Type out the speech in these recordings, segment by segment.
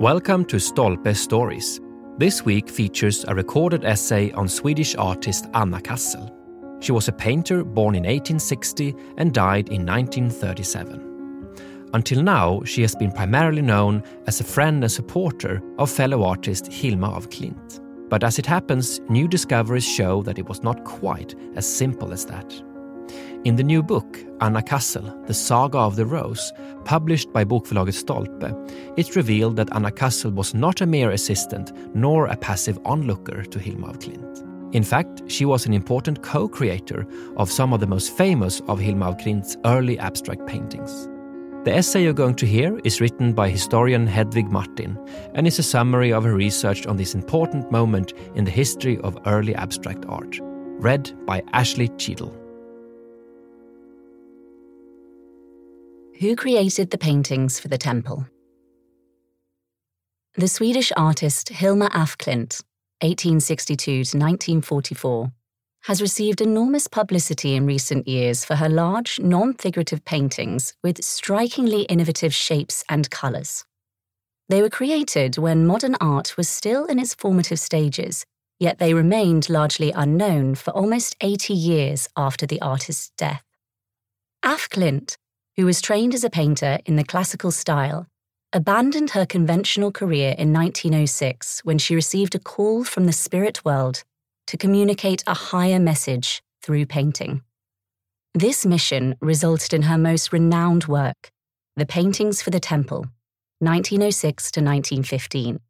Welcome to Stolpe Stories. This week features a recorded essay on Swedish artist Anna Cassel. She was a painter born in 1860 and died in 1937. Until now, she has been primarily known as a friend and supporter of fellow artist Hilma af Klint. But as it happens, new discoveries show that it was not quite as simple as that. In the new book, Anna Cassel, The Saga of the Rose, published by Bokförlaget Stolpe, it's revealed that Anna Cassel was not a mere assistant nor a passive onlooker to Hilma af Klint. In fact, she was an important co creator of some of the most famous of Hilma af Klint's early abstract paintings. The essay you're going to hear is written by historian Hedvig Martin and is a summary of her research on this important moment in the history of early abstract art. Read by Ashley Cheadle. Who created the paintings for the temple? The Swedish artist Hilma af Klint, 1862 to 1944, has received enormous publicity in recent years for her large, non figurative paintings with strikingly innovative shapes and colours. They were created when modern art was still in its formative stages, yet they remained largely unknown for almost 80 years after the artist's death. Af Klint who was trained as a painter in the classical style, abandoned her conventional career in 1906 when she received a call from the spirit world to communicate a higher message through painting. This mission resulted in her most renowned work, The Paintings for the Temple, 1906 to 1915,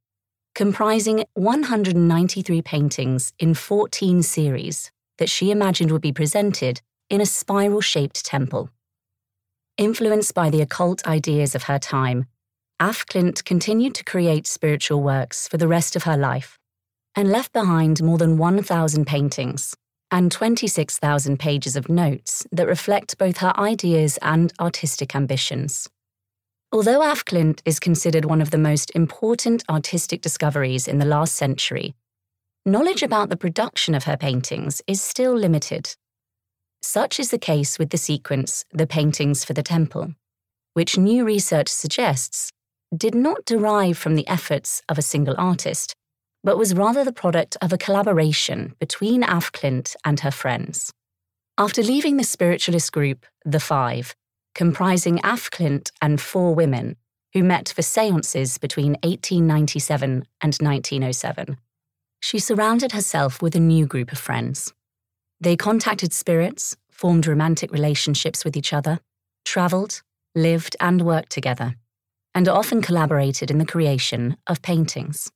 comprising 193 paintings in 14 series that she imagined would be presented in a spiral shaped temple. Influenced by the occult ideas of her time, Af Klint continued to create spiritual works for the rest of her life and left behind more than 1,000 paintings and 26,000 pages of notes that reflect both her ideas and artistic ambitions. Although Af Klint is considered one of the most important artistic discoveries in the last century, knowledge about the production of her paintings is still limited such is the case with the sequence The Paintings for the Temple, which new research suggests did not derive from the efforts of a single artist, but was rather the product of a collaboration between Af Klint and her friends. After leaving the spiritualist group, The Five, comprising Af Klint and four women, who met for seances between 1897 and 1907, she surrounded herself with a new group of friends. They contacted spirits, formed romantic relationships with each other, travelled, lived, and worked together, and often collaborated in the creation of paintings.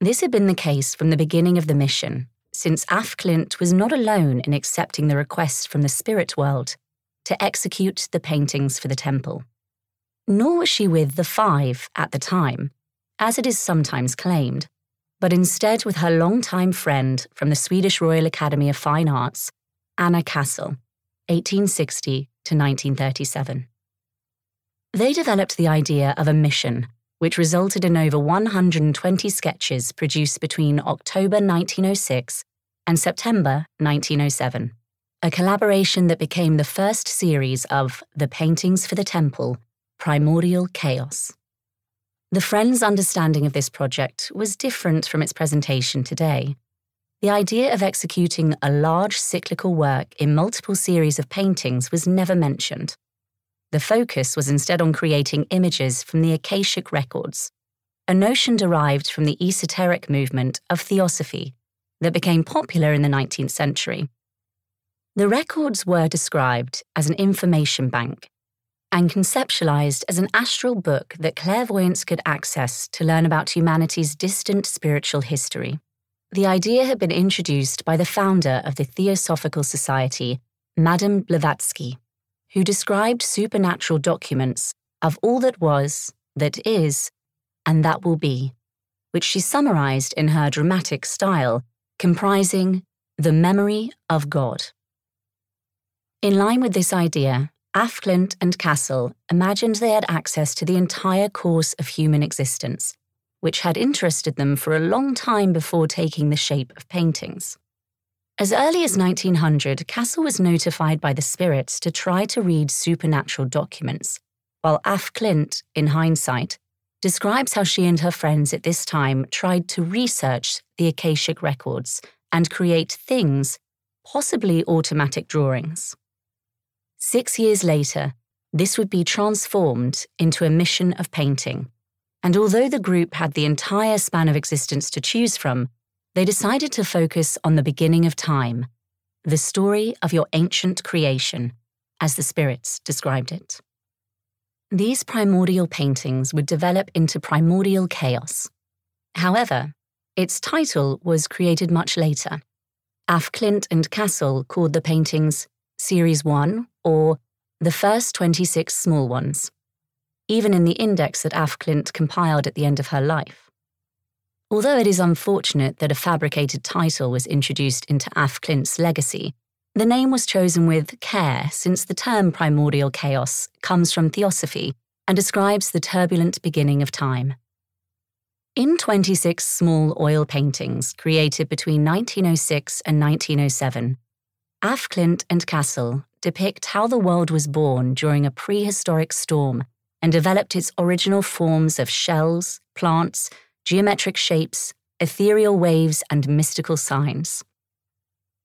This had been the case from the beginning of the mission, since Af Klint was not alone in accepting the request from the spirit world to execute the paintings for the temple. Nor was she with the Five at the time, as it is sometimes claimed but instead with her longtime friend from the Swedish Royal Academy of Fine Arts, Anna Cassel, 1860 to 1937. They developed the idea of a mission, which resulted in over 120 sketches produced between October 1906 and September 1907, a collaboration that became the first series of The Paintings for the Temple Primordial Chaos. The Friends' understanding of this project was different from its presentation today. The idea of executing a large cyclical work in multiple series of paintings was never mentioned. The focus was instead on creating images from the Akashic records, a notion derived from the esoteric movement of theosophy that became popular in the 19th century. The records were described as an information bank and conceptualized as an astral book that clairvoyants could access to learn about humanity's distant spiritual history. The idea had been introduced by the founder of the Theosophical Society, Madame Blavatsky, who described supernatural documents of all that was, that is, and that will be, which she summarized in her dramatic style, comprising the memory of God. In line with this idea, Af Klint and Cassel imagined they had access to the entire course of human existence, which had interested them for a long time before taking the shape of paintings. As early as 1900, Cassel was notified by the spirits to try to read supernatural documents, while Af Klint, in hindsight, describes how she and her friends at this time tried to research the Akashic records and create things, possibly automatic drawings. Six years later, this would be transformed into a mission of painting. And although the group had the entire span of existence to choose from, they decided to focus on the beginning of time, the story of your ancient creation, as the spirits described it. These primordial paintings would develop into primordial chaos. However, its title was created much later. Af Klint and Cassel called the paintings Series 1 or the first 26 small ones, even in the index that Af Klint compiled at the end of her life. Although it is unfortunate that a fabricated title was introduced into Af Klint's legacy, the name was chosen with care since the term primordial chaos comes from theosophy and describes the turbulent beginning of time. In 26 small oil paintings created between 1906 and 1907, Af Klint and Cassel depict how the world was born during a prehistoric storm and developed its original forms of shells, plants, geometric shapes, ethereal waves, and mystical signs.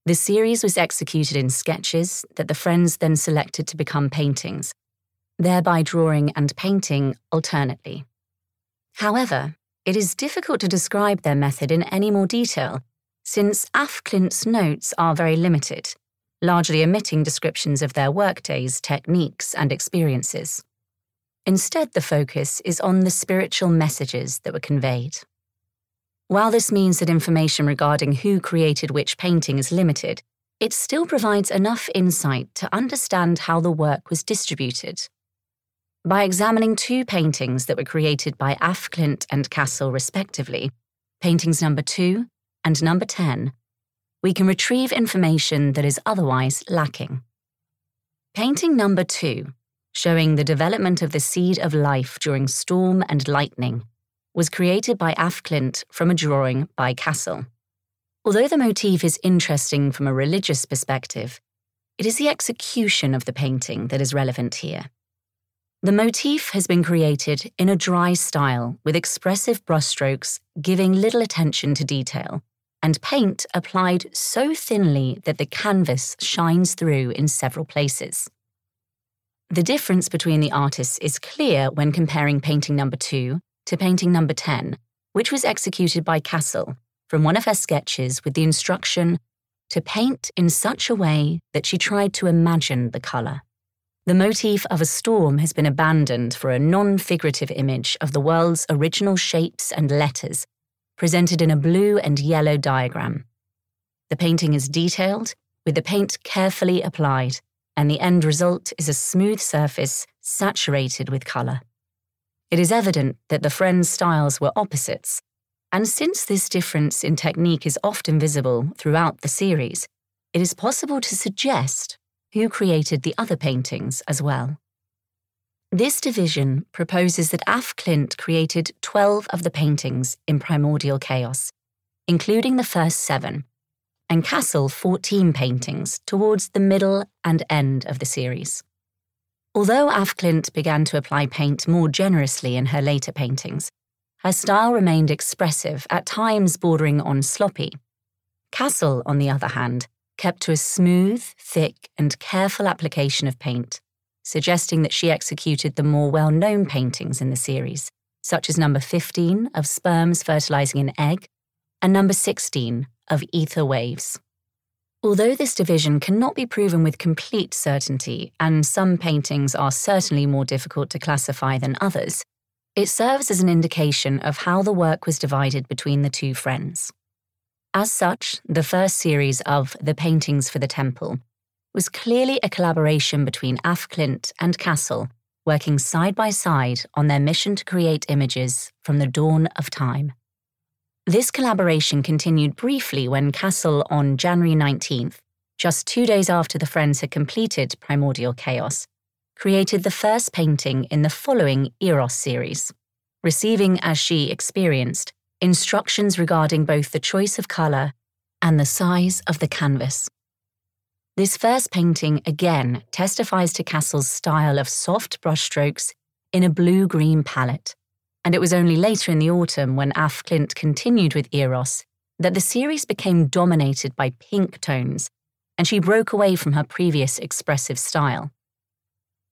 The series was executed in sketches that the friends then selected to become paintings, thereby drawing and painting alternately. However, it is difficult to describe their method in any more detail, since Af Klint's notes are very limited, largely omitting descriptions of their workdays, techniques, and experiences. Instead, the focus is on the spiritual messages that were conveyed. While this means that information regarding who created which painting is limited, it still provides enough insight to understand how the work was distributed. By examining two paintings that were created by Af Klint and Cassel respectively, paintings number 2 and number 10, we can retrieve information that is otherwise lacking. Painting number 2, showing the development of the seed of life during storm and lightning, was created by Af Klint from a drawing by Cassel. Although the motif is interesting from a religious perspective, it is the execution of the painting that is relevant here. The motif has been created in a dry style with expressive brushstrokes giving little attention to detail, and paint applied so thinly that the canvas shines through in several places. The difference between the artists is clear when comparing painting number two to painting number 10, which was executed by Cassel from one of her sketches with the instruction to paint in such a way that she tried to imagine the colour. The motif of a storm has been abandoned for a non figurative image of the world's original shapes and letters, presented in a blue and yellow diagram. The painting is detailed, with the paint carefully applied, and the end result is a smooth surface saturated with colour. It is evident that the friends' styles were opposites, and since this difference in technique is often visible throughout the series, it is possible to suggest who created the other paintings as well. This division proposes that Af Klint created 12 of the paintings in Primordial Chaos, including the first seven, and Cassel 14 paintings towards the middle and end of the series. Although Af Klint began to apply paint more generously in her later paintings, her style remained expressive, at times bordering on sloppy. Cassel, on the other hand, kept to a smooth, thick, and careful application of paint, suggesting that she executed the more well known paintings in the series, such as number 15 of sperms fertilizing an egg and number 16 of ether waves. Although this division cannot be proven with complete certainty, and some paintings are certainly more difficult to classify than others, it serves as an indication of how the work was divided between the two friends. As such, the first series of The Paintings for the Temple was clearly a collaboration between Af Klint and Cassel, working side by side on their mission to create images from the dawn of time. This collaboration continued briefly when Cassel, on January 19th, just two days after the Friends had completed Primordial Chaos, created the first painting in the following Eros series, receiving, as she experienced, instructions regarding both the choice of colour and the size of the canvas. This first painting again testifies to Cassel's style of soft brushstrokes in a blue green palette and it was only later in the autumn when Af Klint continued with Eros that the series became dominated by pink tones, and she broke away from her previous expressive style.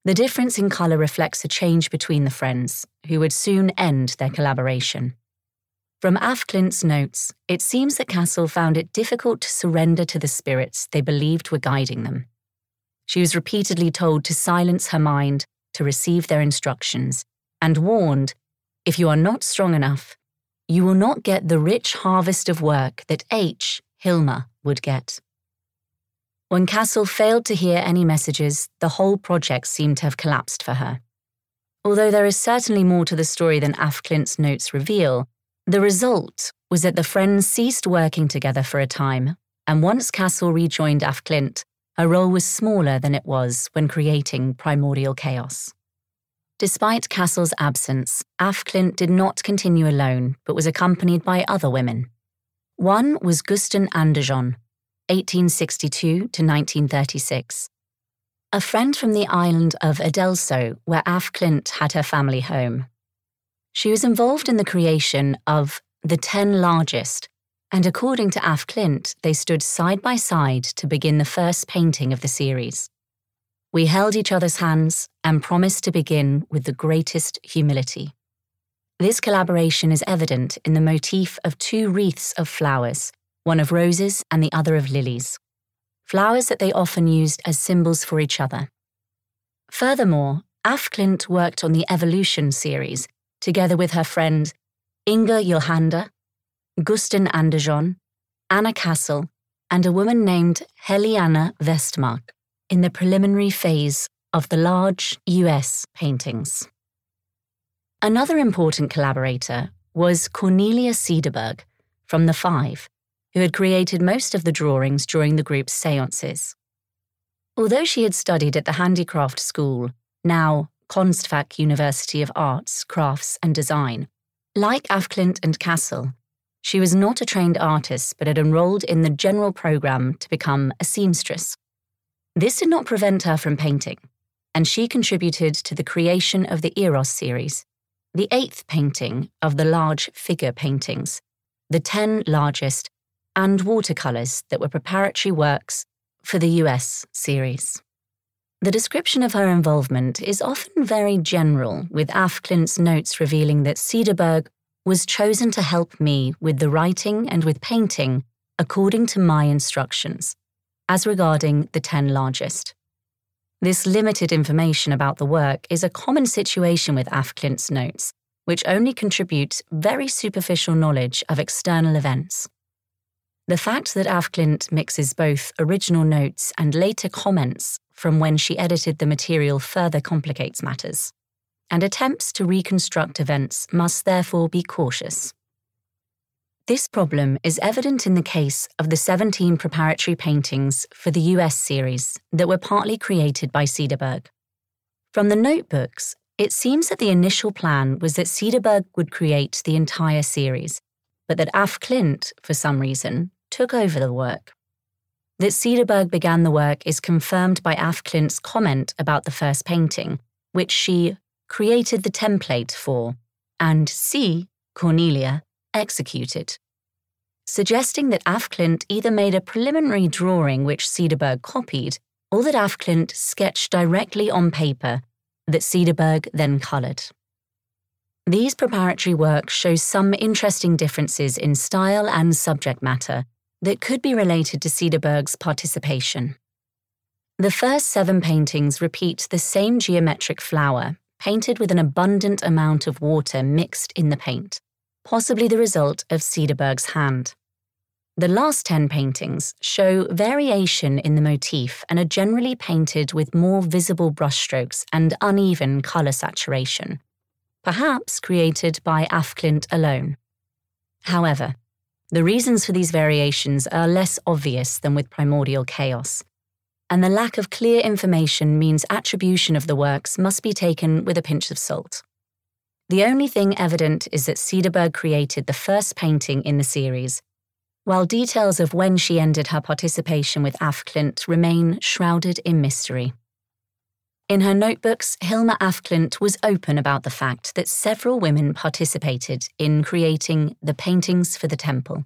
The difference in colour reflects a change between the friends, who would soon end their collaboration. From Af Klint's notes, it seems that Cassel found it difficult to surrender to the spirits they believed were guiding them. She was repeatedly told to silence her mind, to receive their instructions, and warned if you are not strong enough, you will not get the rich harvest of work that H. Hilma would get. When Cassel failed to hear any messages, the whole project seemed to have collapsed for her. Although there is certainly more to the story than Af Klint's notes reveal, the result was that the friends ceased working together for a time, and once Cassel rejoined Af Klint, her role was smaller than it was when creating Primordial Chaos. Despite Cassel's absence, Af Klint did not continue alone, but was accompanied by other women. One was Gusten Andersson, 1862 to 1936. A friend from the island of Adelso, where Af Klint had her family home. She was involved in the creation of the Ten Largest, and according to Af Klint, they stood side by side to begin the first painting of the series. We held each other's hands and promised to begin with the greatest humility. This collaboration is evident in the motif of two wreaths of flowers one of roses and the other of lilies, flowers that they often used as symbols for each other. Furthermore, Af Klint worked on the Evolution series together with her friend Inga Johander, Gusten Andersson, Anna Cassel, and a woman named Heliana Westmark in the preliminary phase of the large US paintings. Another important collaborator was Cornelia Cederberg from The Five, who had created most of the drawings during the group's seances. Although she had studied at the Handicraft School, now Konstfack University of Arts, Crafts and Design, like Af Klint and Cassel, she was not a trained artist but had enrolled in the general program to become a seamstress. This did not prevent her from painting, and she contributed to the creation of the Eros series, the eighth painting of the large figure paintings, the ten largest and watercolours that were preparatory works for the US series. The description of her involvement is often very general, with Af Klint's notes revealing that Cederberg was chosen to help me with the writing and with painting according to my instructions, as regarding the 10 largest. This limited information about the work is a common situation with Af Klint's notes, which only contributes very superficial knowledge of external events. The fact that Af Klint mixes both original notes and later comments from when she edited the material further complicates matters, and attempts to reconstruct events must therefore be cautious. This problem is evident in the case of the 17 preparatory paintings for the US series that were partly created by Cederberg. From the notebooks, it seems that the initial plan was that Cederberg would create the entire series, but that Af Klint, for some reason, took over the work. That Cederberg began the work is confirmed by Af Klint's comment about the first painting, which she created the template for, and C, Cornelia, executed, suggesting that Af Klint either made a preliminary drawing which Cederberg copied, or that Af Klint sketched directly on paper that Cederberg then coloured. These preparatory works show some interesting differences in style and subject matter that could be related to Cederberg's participation. The first seven paintings repeat the same geometric flower, painted with an abundant amount of water mixed in the paint, possibly the result of Cederberg's hand. The last 10 paintings show variation in the motif and are generally painted with more visible brushstrokes and uneven colour saturation, perhaps created by Af Klint alone. However, the reasons for these variations are less obvious than with primordial chaos, and the lack of clear information means attribution of the works must be taken with a pinch of salt. The only thing evident is that Cederberg created the first painting in the series, while details of when she ended her participation with Af Klint remain shrouded in mystery. In her notebooks, Hilma af Klint was open about the fact that several women participated in creating the paintings for the temple.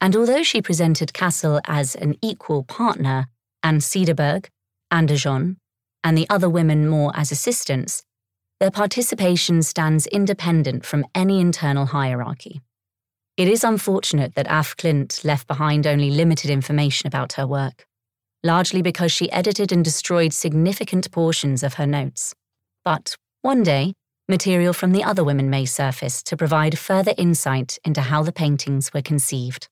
And although she presented Cassel as an equal partner, and Cederberg, Andersson, and the other women more as assistants, their participation stands independent from any internal hierarchy. It is unfortunate that Af Klint left behind only limited information about her work largely because she edited and destroyed significant portions of her notes. But one day, material from the other women may surface to provide further insight into how the paintings were conceived.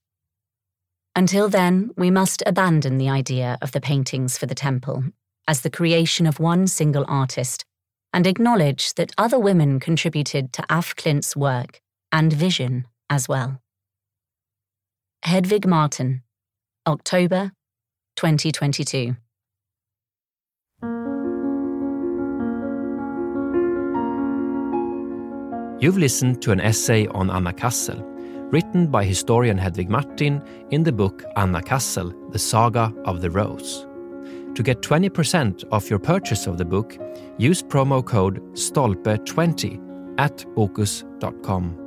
Until then, we must abandon the idea of the paintings for the temple as the creation of one single artist and acknowledge that other women contributed to Af Klint's work and vision as well. Hedvig Martin, October 2022. You've listened to an essay on Anna Cassel, written by historian Hedvig Martin in the book Anna Cassel, The Saga of the Rose. To get 20% off your purchase of the book, use promo code STOLPE20 at bokus.com.